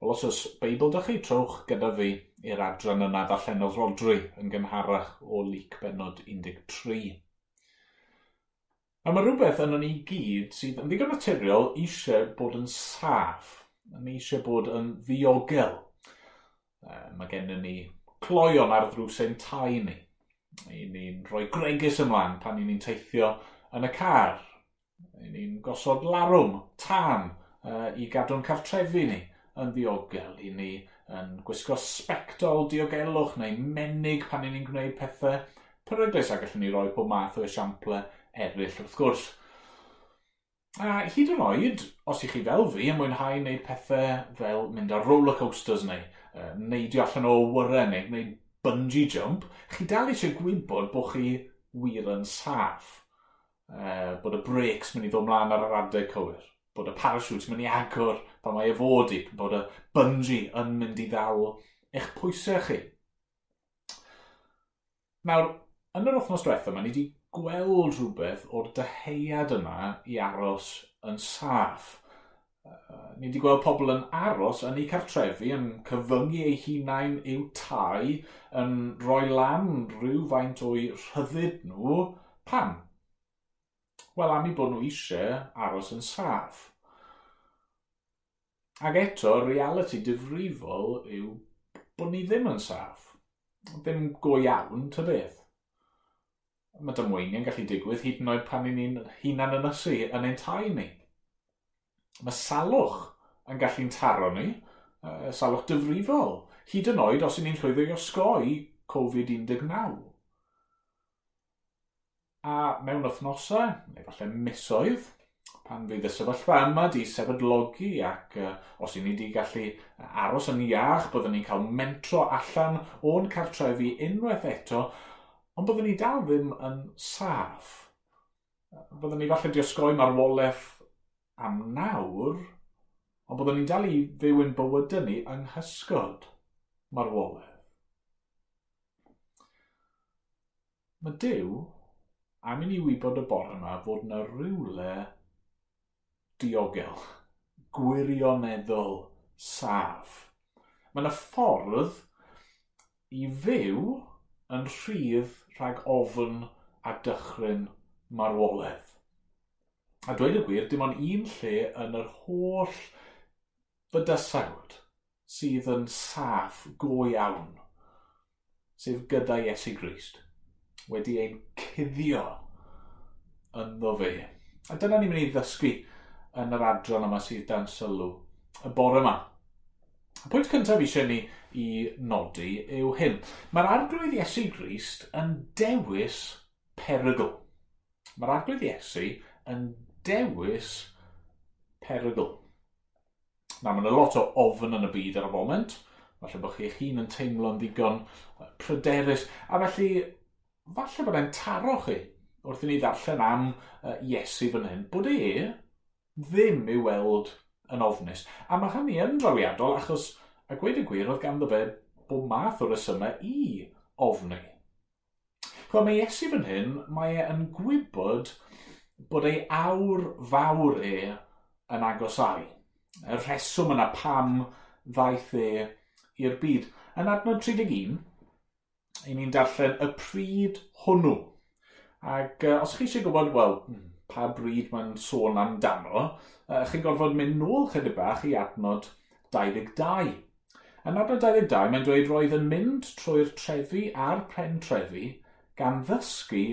Wel, os oes Beibl dych chi, trowch gyda fi i'r adran yna ddarllen o Rodri yn gynharach o Lyc benod 13. A mae rhywbeth yn ni gyd sydd yn ddigon naturiol eisiau bod yn saff, yn eisiau bod yn ddiogel. E, mae gen ni cloion ar ddrws ein tai ni. I ni'n rhoi gregus ymlaen pan ni'n teithio yn y car. I ni'n gosod larwm, tan, e, i gadw'n cartrefi ni yn ddiogel i ni yn gwisgo sbectol diogelwch neu menig pan ni'n gwneud pethau peryglus a gallwn ni roi pob math o esiample eraill wrth gwrs. A hyd yn oed, os ych chi fel fi yn mwynhau wneud pethau fel mynd ar roller coasters neu uh, neidio allan o wyren neu gwneud bungee jump, chi dal eisiau gwybod bod chi wir yn saff. Uh, bod y breaks mynd i ddod mlaen ar yr adeg cywir bod y parachute mynd i agor pan mae e fod i, bod y bungee yn mynd i ddal eich pwysau chi. Nawr, yn yr wythnos diwethaf yma, ni wedi gweld rhywbeth o'r dyheuad yma i aros yn saff. Ni wedi gweld pobl yn aros yn eu cartrefi, yn cyfyngu eu hunain i'w tai, yn rhoi lan rhywfaint o'i rhyddid nhw. Pam? Wel, am i bod nhw eisiau aros yn saff. Ac eto, reality difrifol yw bod ni ddim yn saff. Ddim go iawn, ty beth. Mae dymweiniau'n gallu digwydd hyd yn oed pan ni'n hunan yn ysu yn ein tai ni. Mae salwch yn gallu'n taro ni, uh, salwch dyfrifol, hyd yn oed os i ni'n llwyddo i osgoi Covid-19. A mewn wythnosau, neu falle misoedd, pan fydd y sefyllfa yma di sefydlogi ac uh, os i ni wedi gallu aros yn iach, byddwn ni'n cael mentro allan o'n cartrefi unwaith eto, ond byddwn ni dal ddim yn saff. Byddwn ni falle di osgoi marwolaeth am nawr, ond byddwn ni'n dal i fyw yn bywydau ni yng nghysgod marwolaeth. Mae Dyw am i ni wybod y bore yma fod yna rhywle diogel, gwirioneddol, saf. Mae yna ffordd i fyw yn rhydd rhag ofn a dychryn marwoledd. A dweud y gwir, dim ond un lle yn yr holl fydysawd sydd yn saff go iawn, sef gyda Iesu Grist, wedi ein cuddio ynddo fe. A dyna ni'n mynd i ddysgu yn yr adran yma sydd dan sylw y bore yma. Y pwynt cyntaf eisiau ni i nodi yw hyn. Mae'r arglwydd Iesu Grist yn dewis perygl. Mae'r arglwydd Iesu yn dewis perygl. Na, mae'n a lot o ofn yn y byd ar y foment. Falle bod chi eich hun yn teimlo'n ddigon pryderus. A felly, falle bod e'n taro chi wrth i ni ddarllen am uh, Iesu fan hyn, bod e ddim i weld yn ofnus. A mae hynny yn drawiadol achos, a gweud y gwir, oedd ganddo fe bod math o resymau i ofni. Chwa mae Iesu fan hyn, mae e yn gwybod bod ei awr fawr e yn agosau. Y rheswm yna pam ddaeth e i'r byd. Yn adnod 31, i ni'n darllen y pryd hwnnw. Ac uh, os chi eisiau gwybod, wel, hmm, pa bryd mae'n sôn amdano, uh, chi'n gorfod mynd nôl chydig bach i adnod 22. Yn adnod 22, mae'n dweud roedd yn mynd trwy'r trefi a'r pren trefi gan ddysgu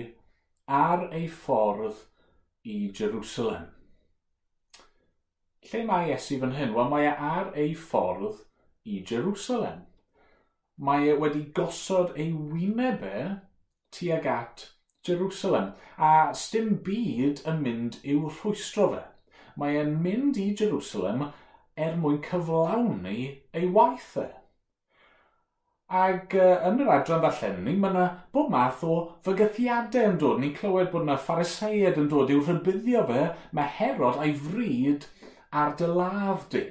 ar ei ffordd i Jerusalem. Lle mae Iesu fan hyn? Wel, mae e ar ei ffordd i Jerusalem. Mae e wedi gosod ei wynebau tuag at Jerusalem, a sdim byd yn mynd i'w rhwystro fe. Mae e'n mynd i Jerusalem er mwyn cyflawni ei waith e. Ac uh, yn yr adran ddarllenni, mae yna bob math o fygythiadau yn dod. Ni'n clywed bod yna phariseiad yn dod i'w rhybuddio fe, mae Herod a'i fryd ar dy laf di.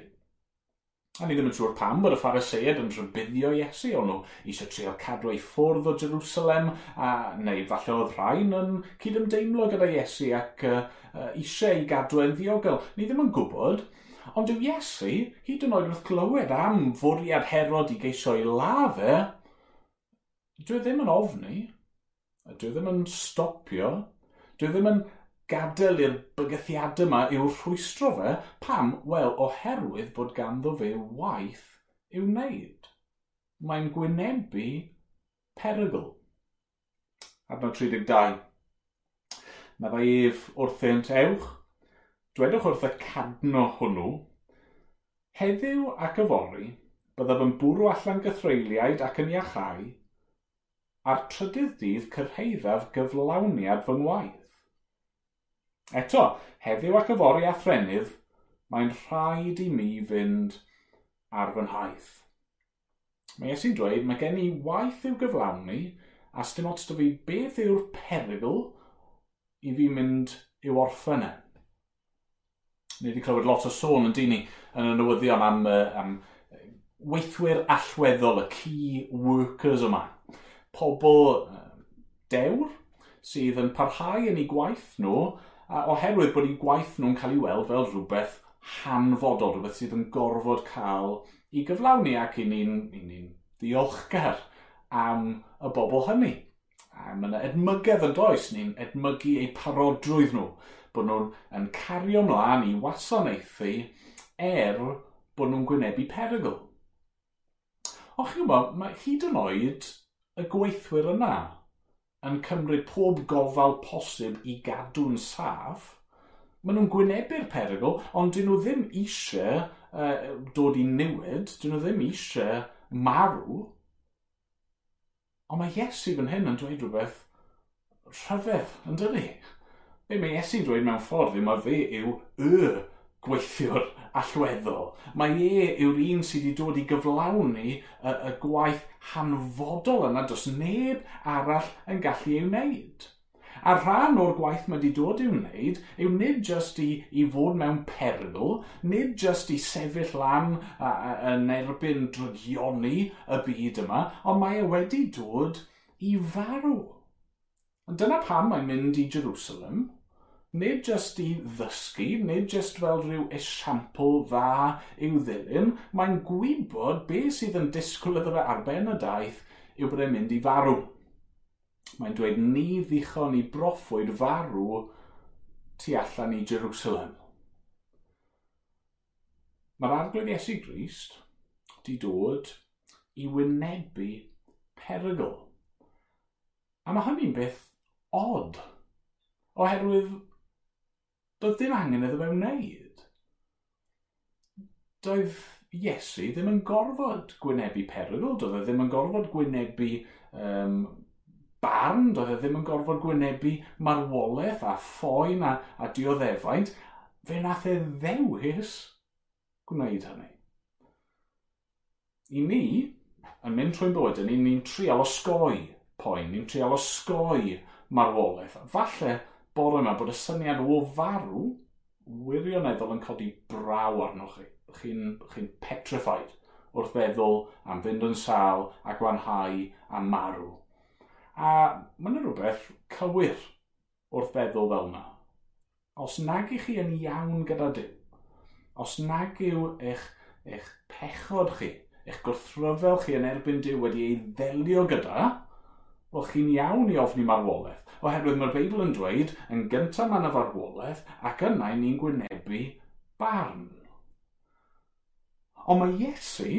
A ni ddim yn siŵr pam bod y phariseid yn rhybuddio Iesu, o'n nhw eisiau trio cadw ei ffwrdd o Jerusalem, a, neu falle oedd rhain yn cydymdeimlo gyda Iesu ac uh, uh, eisiau ei gadw yn ddiogel. Ni ddim yn gwybod, ond yw Iesu hyd yn oed wrth glywed am fwriad Herod i geisio ei lafe, dwi ddim yn ofni, dwi e ddim yn stopio, dwi e ddim yn gadael i'r bygythiadau yma i'w rhwystro fe, pam? Wel, oherwydd bod ganddo fe waith i'w wneud. Mae'n gwynebu perygl. Adnod 32. Mae fe ef wrthynt ewch, dwedwch wrth y cadno hwnnw, heddiw ac yfori, byddaf yn bwrw allan gythreiliaid ac yn iachau, a'r trydydd dydd cyrheiddaf gyflawniad fy ngwaith. Eto, heddiw ac yfori a threnydd, mae'n rhaid i mi fynd ar fy nhaith. Mae Iesu'n dweud, mae gen i waith i'w gyflawni, a stym ots fi beth yw'r perygl i fi mynd i'w orffen e. Ni wedi clywed lot o sôn yn dyn ni yn y newyddion am, am weithwyr allweddol, y key workers yma. Pobl dewr sydd yn parhau yn eu gwaith nhw a oherwydd bod eu gwaith nhw'n cael ei weld fel rhywbeth hanfodol, rhywbeth sydd yn gorfod cael i gyflawni ac i ni'n ni, ni ddiolchgar am y bobl hynny. A mae yna edmygedd yn does, ni'n edmygu eu parodrwydd nhw, bod nhw'n yn cario mlaen i wasanaethu er bod nhw'n gwynebu perygl. Och chi'n gwybod, mae hyd yn oed y gweithwyr yna yn cymryd pob gofal posib i gadw'n saff, maen nhw'n gwynebu'r perygl, ond dyn nhw ddim eisiau uh, dod i newid, dyn nhw ddim eisiau marw. Ond mae Iesu fan hyn yn dweud rhywbeth rhyfedd, yn dydi? Be mae Iesu'n dweud mewn ffordd mae fe yw y gweithiwr allweddol. Mae e yw'r un sydd wedi dod i gyflawni y, y gwaith hanfodol yna dros neb arall yn gallu ei wneud. A rhan o'r gwaith mae wedi dod i'w wneud yw nid jyst i, i fod mewn perl, nid jyst i sefyll lan a, a, yn erbyn drygioni y byd yma, ond mae e wedi dod i farw. Dyna pam mae'n mynd i Jerusalem, nid jyst i ddysgu, nid jyst fel rhyw esiampl dda i'w ddilyn, mae'n gwybod be sydd yn disgwyl iddo fe arfer yn y daith yw bod e'n mynd i farw. Mae'n dweud ni ddichon i broffwyd farw tu allan i Jerusalem. Mae'r arglwydd Iesu Grist wedi dod i wynebu perygl. A mae hynny'n beth od, oherwydd doedd dim angen iddo fe wneud. Doedd Iesu ddim yn gorfod gwynebu perygl, doedd e ddim yn gorfod gwynebu um, barn, doedd e ddim yn gorfod gwynebu marwolaeth a ffoen a, a dioddefaint. Fe nath e ddewis gwneud hynny. I ni, yn mynd trwy'n bywyd, ni'n ni trial osgoi poen, ni'n trial osgoi marwolaeth. Falle bore yma bod y syniad o farw wirioneddol yn codi braw arnoch chi. Chi'n chi petrified wrth feddwl am fynd yn sal a gwanhau a marw. A mae yna rhywbeth cywir wrth feddwl fel yna. Os nag ych chi yn iawn gyda Dyw, os nag yw eich, eich pechod chi, eich gwrthryfel chi yn erbyn Dyw wedi ei ddelio gyda, wel chi'n iawn i ofni marwolaeth oherwydd mae'r Beibl yn dweud yn gyntaf mae'n y farwolaeth ac yna ni'n gwynebu barn. Ond mae Iesu,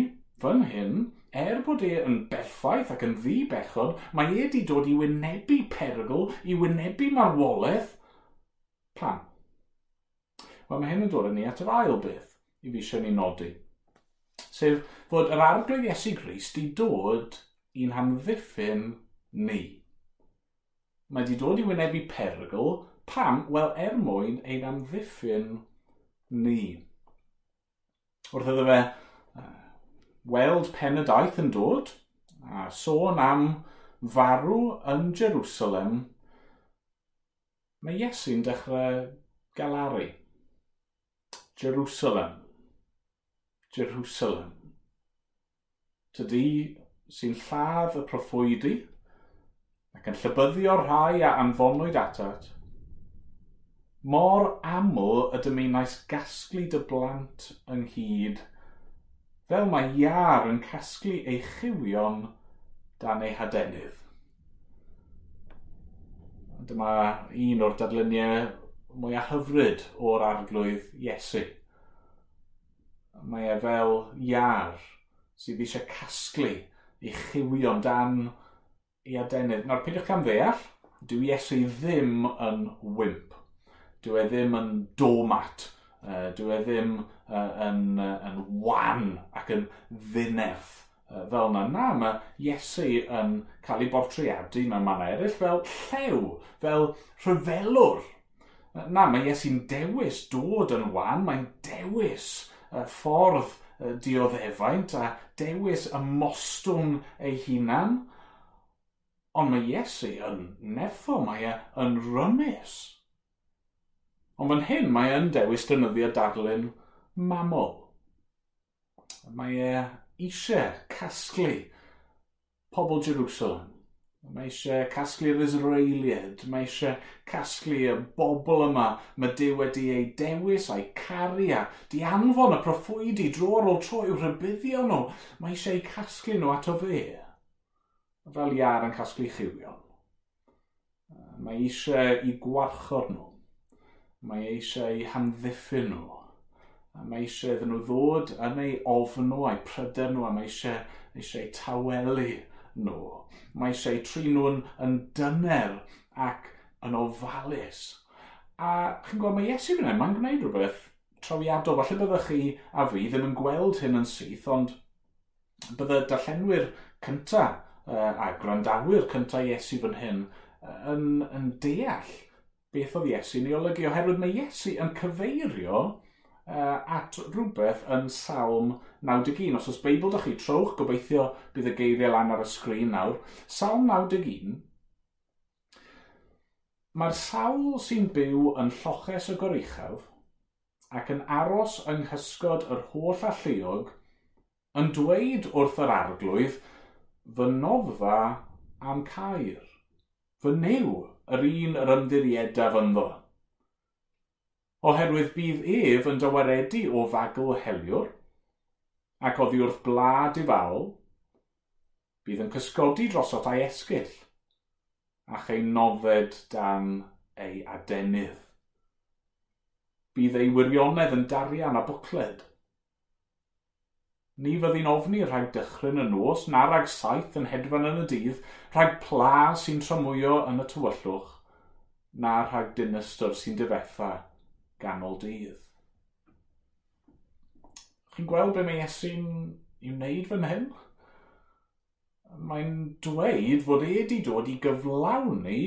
fan hyn, er bod e yn berffaith ac yn ddi bechod, mae e wedi dod i wynebu perygl, i wynebu marwolaeth. Pam? Wel, mae hyn yn dod yn ni at yr ail beth i fi eisiau ni nodi. Sef fod yr arglwydd Iesu Grist i dod i'n hamddiffyn ni mae wedi dod i wynebu perygl, pam? Wel, er mwyn ein amddiffyn ni. Wrth iddo fe weld pen y daith yn dod, a sôn am farw yn Jerusalem, mae Iesu'n dechrau galaru. Jerusalem. Jerusalem. Tydi sy'n lladd y proffwydi, ac yn llybyddio rhai a anfonwyd atat, mor aml y dymunais gasglu dy blant ynghyd, fel mae iar yn casglu ei chywion dan ei hadenydd. Dyma un o'r dadluniau mwyaf hyfryd o'r arglwydd Iesu. Mae e fel iar sydd eisiau casglu ei chiwion dan i adenydd. Nawr, peidiwch cam ddeall, dyw Iesu ddim yn wimp. Dyw e ddim yn domat. Dyw e ddim yn, yn wan ac yn ddinef fel yna. Na, mae Iesu yn cael ei bortreadu mewn manna eraill fel llew, fel rhyfelwr. Na, mae Iesu'n dewis dod yn wan, mae'n dewis ffordd dioddefaint a dewis y mostwng ei hunan Ond mae Iesu yn neffo, mae e yn rymus. Ond fan hyn mae e'n dewis dynyddio dadlun mamol. Mae e eisiau casglu pobl Jerusalem. Mae eisiau casglu'r Israeliad, mae eisiau casglu y bobl yma mae Dyw wedi ei dewis a'i caru a di anfon y proffwydi dro ar ôl tro i'w rhybuddio nhw. Mae eisiau eu casglu nhw ato fe fel iar yn casglu chywion. Mae eisiau i gwarchod nhw. Mae eisiau i hamddiffyn nhw. Mae eisiau iddyn nhw ddod yn eu ofn nhw a'u pryder nhw a mae eisiau, eisiau eu tawelu nhw. Mae eisiau tri nhw'n yn dyner ac yn ofalus. A chi'n gweld, mae Iesu fan mae'n gwneud rhywbeth trawiadol. Falle byddwch chi a fi ddim yn gweld hyn yn syth, ond bydde darllenwyr cyntaf a gwrandawyr cyntaf Iesu fan hyn yn, yn deall beth oedd Iesu'n ei olygu, oherwydd mae Iesu yn cyfeirio uh, at rhywbeth yn Salm 91. Os oes Beibl ydych chi trowch, gobeithio bydd y geiriau lan ar y sgrin nawr. Salm 91, mae'r sawl sy'n byw yn lloches y goruchaf ac yn aros yng nghysgod yr holl alluog yn dweud wrth yr arglwydd – fy noddfa am cair. fy new yr un yr ymddiriedaf ynddo. Oherwydd bydd ef yn dywaredu o fagl heliwr, ac oddi wrth blad i fawl, bydd yn cysgodi drosot a'i esgyll, a chei nodded dan ei adenydd. Bydd ei wirionedd yn darian a bwcled, Ni fyddi'n ofni rhag dychryn y nos, na rhag saith yn hedfan yn y dydd, rhag pla sy'n tramwyo yn y tywyllwch, na rhag dinistr sy'n difetha ganol dydd. Chi'n gweld be mae Iesu'n i wneud fan hyn? Mae'n dweud fod e wedi dod i gyflawni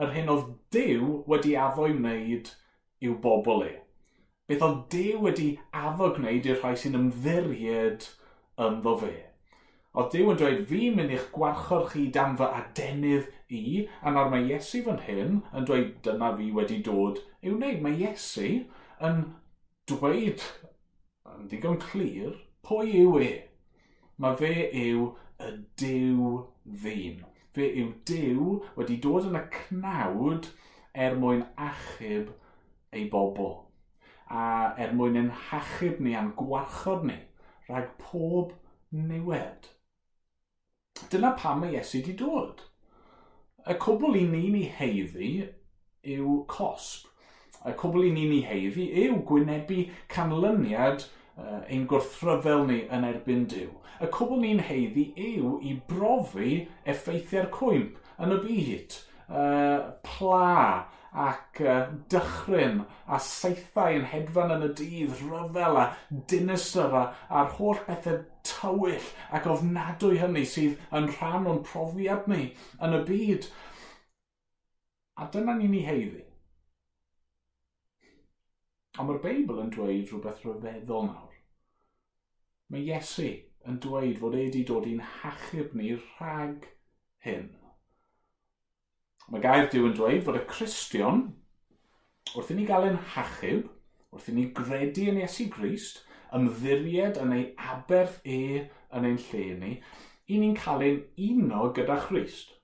yr hyn oedd Dyw wedi addo i wneud i'w bobl e fe ddod Dew wedi afo gwneud i'r rhai sy'n ymddiried ynddo fe. Oedd Dew yn dweud, fi'n mynd i'ch gwarchor chi dan fy adenydd i, a nawr mae Iesu fan hyn yn dweud, dyna fi wedi dod i'w wneud. Mae Iesu yn dweud, yn digon clir, pwy yw e? Mae fe yw y Dew ddyn. Fe yw Dew wedi dod yn y cnawd er mwyn achub ei bobl a er mwyn ein hachub ni a'n gwarchod ni rhag pob niwed. Dyna pam mae Iesu wedi dod. Y cwbl i ni'n ei heiddi yw cosb. Y cwbl i ni'n ei heiddi yw gwynebu canlyniad uh, ein gwrthryfel ni yn erbyn Dyw. Y cwbl ni'n heiddi yw i brofi effeithiau'r cwymp yn y byd, uh, pla, ac uh, dychryn a saethau yn hedfan yn y dydd, rhyfel a dinistyr a, a'r holl bethau tywyll ac ofnadwy hynny sydd yn rhan o'n profiad ni yn y byd. A dyna ni'n ei heiddi. Ond mae'r Beibl yn dweud rhywbeth rhyfeddol nawr. Mae Iesu yn dweud fod e wedi dod i'n hachub ni rhag hyn. Mae gair diw yn dweud fod y Cristion, wrth i ni gael ein hachub, wrth i ni gredu yn Iesu Grist, ymddiried yn ei aberth e yn ein lle ni, i ni'n cael ein uno gyda Christ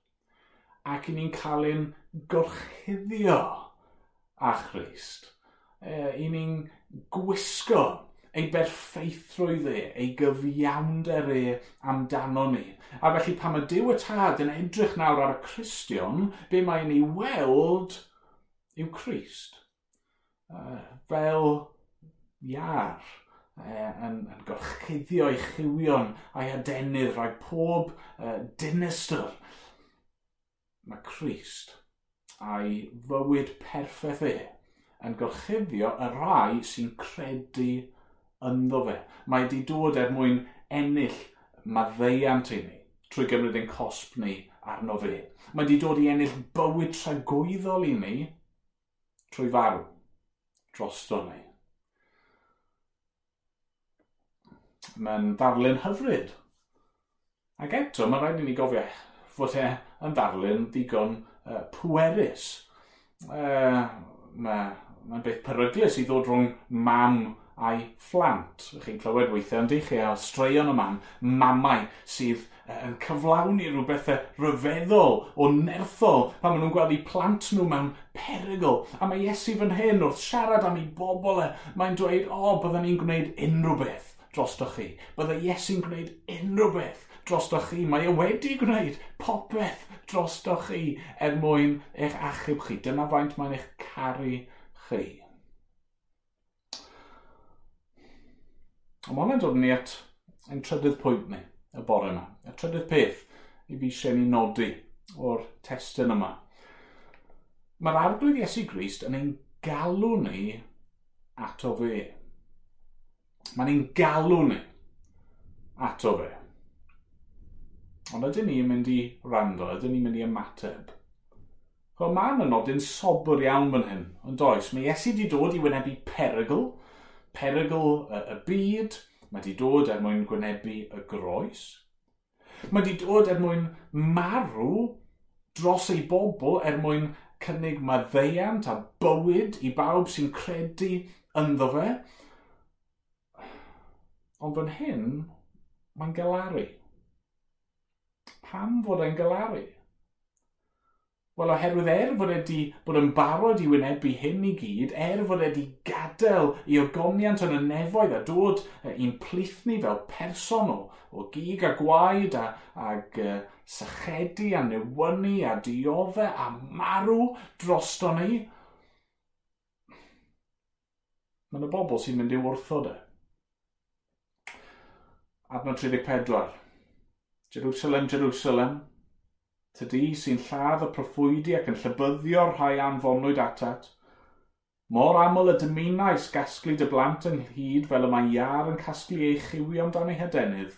ac i ni'n cael ein gorchuddio a Christ. E, I ni'n gwisgo ei berffeithrwydd e, ei gyfiawnder e amdano ni. A felly pam y Dyw y Tad yn edrych nawr ar y Cristion, be mae'n ei weld yw Christ. Uh, e, fel iar uh, e, yn, yn gorchuddio ei chiwion a'i adenydd rhag pob uh, dinistyr. Mae Christ a'i fywyd perffaith e yn gorchuddio y rai sy'n credu ynddo fe. Mae di dod er mwyn ennill maddeiant i ni trwy gymryd ein cosb ni arno fe. Mae di dod i ennill bywyd tragwyddol i ni trwy farw drosto ni. Mae'n darlun hyfryd. Ac eto, mae'n rhaid i ni gofio fod e yn darlun digon uh, pwerus. Uh, mae'n ma beth peryglus i ddod rhwng mam a'i phlant. Chi'n clywed weithiau yn chi a straeon o mam, mamau sydd yn cyflawni rhywbeth ryfeddol o nerthol pan maen nhw'n gweld eu plant nhw mewn perygl. A mae Iesu fan hyn wrth siarad am ei bobl e, mae'n dweud, o, oh, byddwn ni'n gwneud unrhyw beth drostoch chi. Bydde Iesu'n gwneud unrhyw beth drostoch chi. Mae e wedi gwneud popeth drostoch chi er mwyn eich achub chi. Dyna faint mae'n eich caru chi. Ond mae hwnna'n dod ni at ein trydydd pwynt ni, y bore yma. Y trydydd peth i fi eisiau ni nodi o'r testyn yma. Mae'r arglwydd Iesu Grist yn ein galw ni ato fe. Mae'n ein galw ni ato fe. Ond ydyn ni'n mynd i rando, ydyn ni'n mynd i ymateb. Wel, mae yna nodyn sobr iawn fan hyn, ond does, mae Iesu wedi dod i wynebu perygl, perygl y, y byd, mae wedi dod er mwyn gwynebu y groes. Mae wedi dod er mwyn marw dros ei bobl er mwyn cynnig maddeiant a bywyd i bawb sy'n credu ynddo fe. Ond fan hyn, mae'n galaru. Pam fod e'n galaru? Wel, oherwydd er fod wedi bod yn barod i wynebu hyn i gyd, er fod wedi gadael i ogoniant yn y nefoedd a dod i'n plithni fel person o, o gig a gwaed a, ag uh, sychedu a newynu a diodde a marw drosto ni, mae'n y bobl sy'n mynd i wrthod e. Adnod 34. Jerusalem, Jerusalem, Tydi sy'n lladd y proffwydi ac yn llybyddio rhai anfonwyd atat, mor aml y dymunais gasglu dy blant ynghyd fel y mae iar yn casglu ei chiwio amdano ei hedenydd,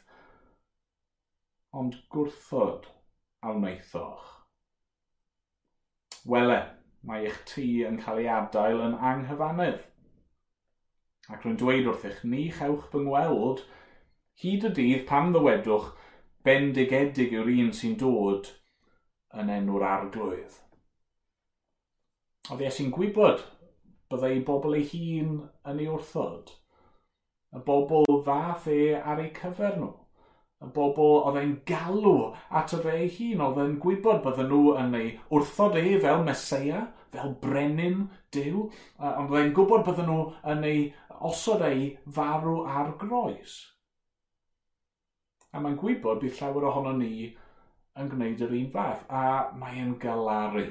ond gwrthod a wnaethoch. Wele, mae eich tŷ yn cael ei adael yn anghyfanedd. Ac rwy'n dweud wrth eich ni chewch fy ngweld, hyd y dydd pan ddywedwch, bendigedig yw'r un sy'n dod yn enw'r arglwydd. Oedd Iesu'n gwybod byddai bobl ei hun yn ei wrthod. Y bobl ddath e ar ei cyfer nhw. Y bobl oedd e'n galw at y fe ei hun, oedd e'n gwybod bydden nhw yn ei wrthod e fel Mesoea, fel brenin Dyw, ond oedd e'n gwybod bydden nhw yn ei osod ei farw ar groes. A mae'n gwybod bydd llawer ohono ni yn gwneud yr un fath, a mae'n galaru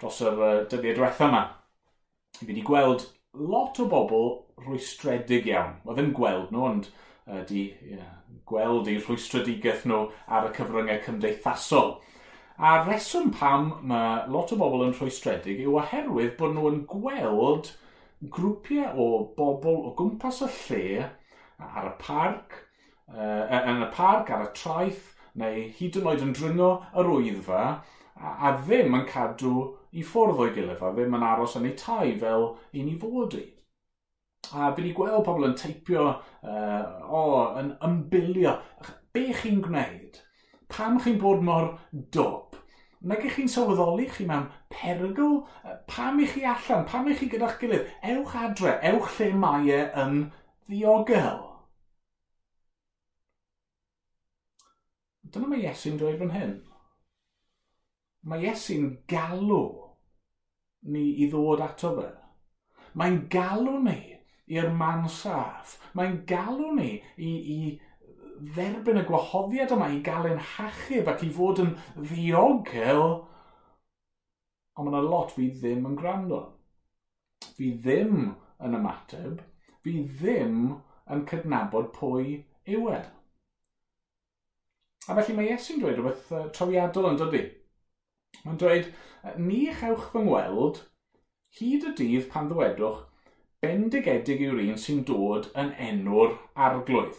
dros yr uh, dyddiau diwethaf yma. Fi wedi gweld lot o bobl rwystredig iawn. Wel ddim gweld nhw, ond uh, di, yeah, gweld eu rhwystredigaeth nhw ar y cyfryngau cymdeithasol. A reswm pam mae lot o bobl yn rhwystredig yw oherwydd bod nhw yn gweld grwpiau o bobl o gwmpas y lle ar y parc, uh, yn y parc ar y traeth neu hyd yn oed yn dringo yr wyddfa a, a ddim yn cadw i ffwrdd o'i gilydd a ddim yn aros yn ei tai fel i ni fod i. A fi wedi gweld pobl yn teipio, uh, o, yn ymbilio, be chi'n gwneud? Pam chi'n bod mor dop? Nag ych chi'n sylweddoli chi mewn perygl? Pam i chi allan? Pam i chi gyda'ch gilydd? Ewch adre, ewch lle mae e yn ddiogel. Dyna mae Iesu'n dweud fan hyn. Mae Iesu'n galw ni i ddod ato fe. Mae'n galw ni i'r man saff. Mae'n galw ni i, i dderbyn y gwahoddiad yma i gael ein hachub ac i fod yn ddiogel. Ond mae yna lot fi ddim yn gwrando. Fi ddim yn ymateb. Fi ddim yn cydnabod pwy yw e. A felly mae Iesu'n dweud rhywbeth uh, trawiadol yn dydy. Mae'n dweud, ni chewch fy ngweld hyd y dydd pan ddwedwch bendigedig yw'r un sy'n dod yn enw'r arglwydd.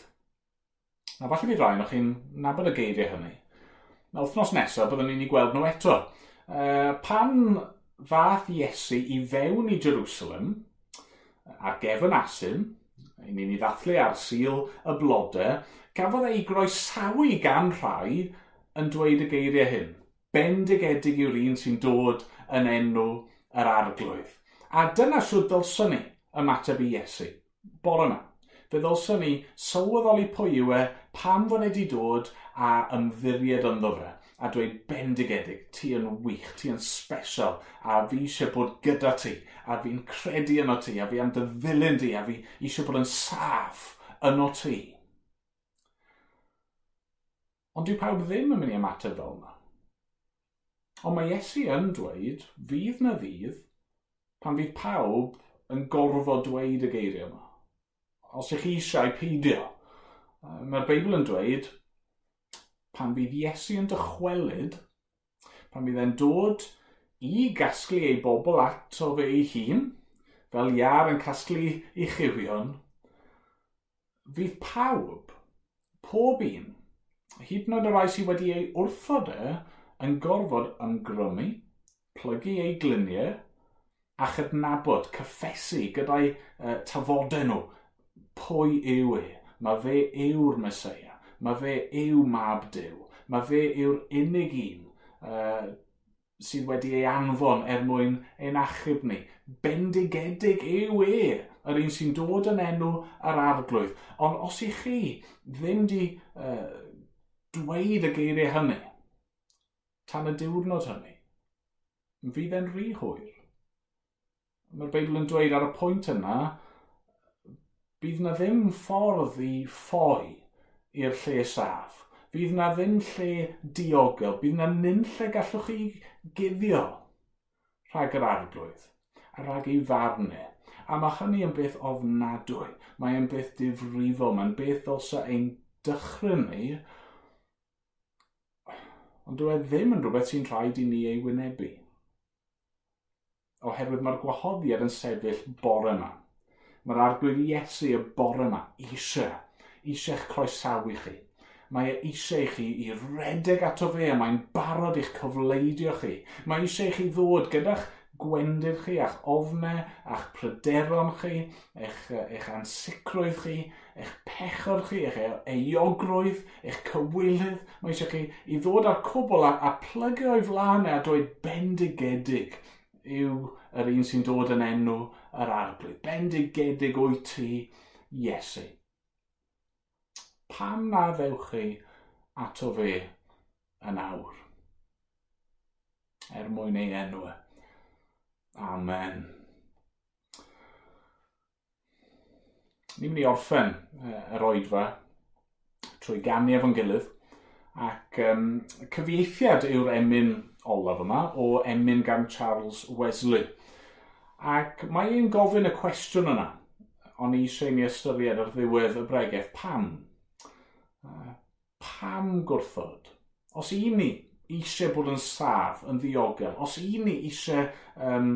Na falle bydd rhaid o'ch chi'n nabod y geiriau hynny. Na wythnos nesaf byddwn ni'n ei gweld nhw eto. Uh, pan fath Iesu i fewn i Jerusalem ar gefn asyn, i ni'n ei ddathlu ar syl y blodau, gafodd ei groesawu gan rhai yn dweud y geiriau hyn. Bendigedig yw'r un sy'n dod yn enw yr arglwydd. A dyna sŵr ddylswn ni ymateb i Iesu. Bore yma fe ddylswn ni sylweddoli pwy yw e, pam fo'n wedi dod a ymddiried ynddo fe a dweud bendigedig, ti yn wych, ti yn special, a fi eisiau bod gyda ti, a fi'n credu yno ti, a fi am dy ddilyn di, a fi eisiau bod yn saff yno ti. Ond dyw pawb ddim yn mynd i ymateb fel yna. Ond mae Iesu yn dweud, fydd na ddydd, pan fydd pawb yn gorfod dweud y geiriau yma os ych chi eisiau peidio, mae'r Beibl yn dweud, pan fydd Iesu yn dychwelyd, pan fydd e'n dod i gasglu ei bobl ato fe ei hun, fel iar yn casglu ei chiwion, fydd pawb, pob un, hyd yn oed y rai sydd wedi ei wrthod e, yn gorfod ymgrymu, plygu ei gliniau, a chydnabod, cyffesu gyda'i uh, tafodau nhw pwy yw e. Mae fe yw'r Mesoea. Mae fe yw mab Dyw. Mae fe yw'r unig un uh, sydd wedi ei anfon er mwyn ein achub ni. Bendigedig yw e, yr un sy'n dod yn enw yr arglwydd. Ond os i chi ddim di uh, dweud y geiriau hynny, tan y diwrnod hynny, fydd e'n rhy hwyr. Mae'r Beibl yn dweud ar y pwynt yna, bydd na ddim ffordd i ffoi i'r lle saff. Bydd na ddim lle diogel, bydd na nyn lle gallwch chi guddio rhag yr arglwydd a rhag ei farnau. A mae hynny yn beth ofnadwy, mae yn beth difrifol, mae'n beth ddylsa ein dychryn ni, ond dyw e ddim yn rhywbeth sy'n rhaid i ni ei wynebu. Oherwydd mae'r gwahoddiad yn sefyll bore yma mae'r arglwydd Iesu y bore yma eisiau, eisiau'ch croesawu chi. Mae e eisiau chi i redeg ato fe a mae'n barod i'ch cyfleidio chi. Mae eisiau chi ddod gyda'ch gwendyr chi, a'ch ofnau, a'ch pryderon chi, eich, eich ansicrwydd chi, eich pechor chi, eich eogrwydd, eich cywilydd. Mae eisiau chi i ddod â'r cwbl a, a plygio o'i flaen e a dweud bendigedig yw yr un sy'n dod yn enw yr arglwydd, bendigedig o'i ti, Iesu. Pam na ddewch chi ato fe yn awr? Er mwyn ei enw. E. Amen. Ni'n mynd i orffen yr oedfa trwy ganu efo'n gilydd ac um, cyfieithiad yw'r emyn olaf yma o emyn gan Charles Wesley – Ac mae e'n gofyn y cwestiwn yna, o'n i eisiau ni ystyried ar ddiwedd y bregaeth, pam? Pam gwrthod? Os i ni eisiau bod yn saf, yn ddiogel, os i ni eisiau um,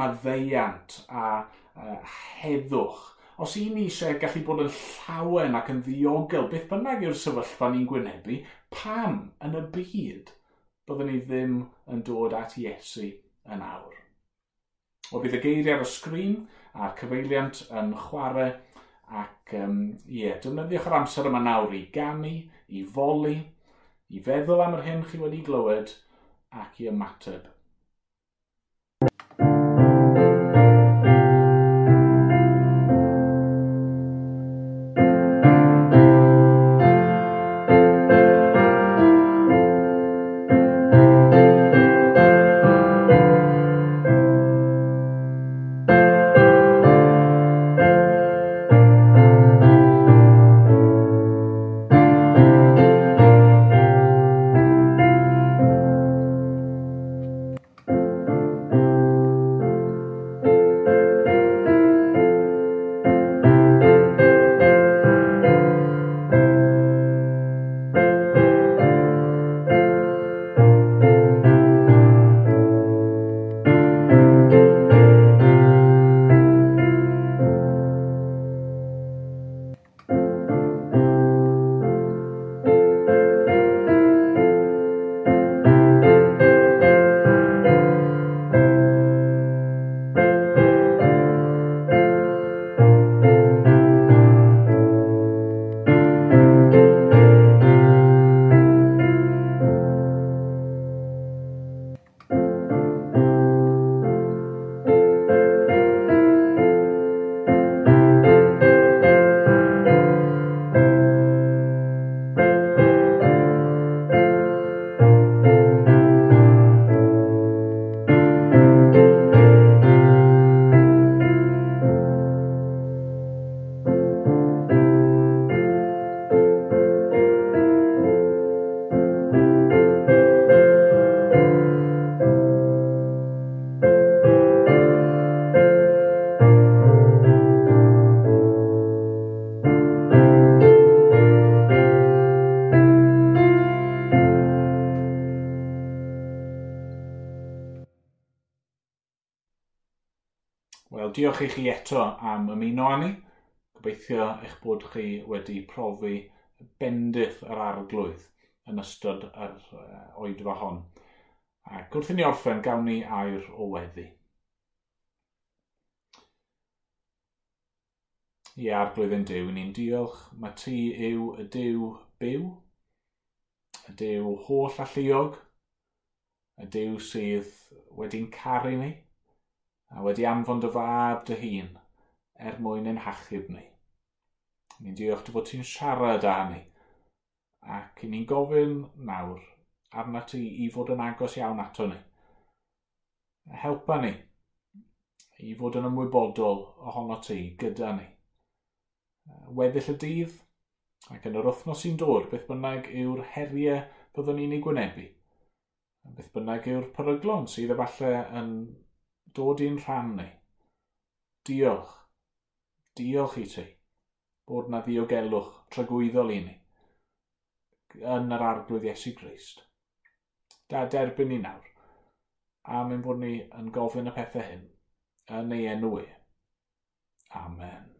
maddeiant a uh, heddwch, os i ni eisiau gallu bod yn llawen ac yn ddiogel, beth bynnag yw'r sefyllfa ni'n gwynebu, pam yn y byd byddwn ni ddim yn dod at Iesu yn awr? O bydd y geiriau ar y sgrin a'r cyfeiliant yn chwarae ac um, ie, defnyddiwch yr amser yma nawr i ganu, i foli, i feddwl am yr hyn chi wedi glywed ac i ymateb. diolch i chi eto am ymuno â ni. Gobeithio eich bod chi wedi profi bendith yr arglwydd yn ystod yr oedfa hon. Ac wrth i ni orffen, gawn ni air o weddi. I arglwydd yn diw, ni'n diolch. Mae ti yw y diw byw, y diw holl alluog, y diw sydd wedi'n caru ni, a wedi anfon dy fab dy hun er mwyn ein hachub ni. Ni'n diolch dy fod ti'n siarad â ni, ac ni'n gofyn nawr arna ti i fod yn agos iawn ato ni. Helpa ni i fod yn ymwybodol ohono ti gyda ni. Weddill y dydd, ac yn yr wythnos sy'n dod, beth bynnag yw'r heriau byddwn ni'n ei gwynebu. Beth bynnag yw'r peryglon sydd efallai yn dod i'n rhan ni. Diolch. Diolch i ti bod na ddiogelwch trygwyddol i ni yn yr arglwydd Iesu Grist. Da derbyn ni nawr, a mynd bod ni yn gofyn y pethau hyn yn ei enw e. Amen.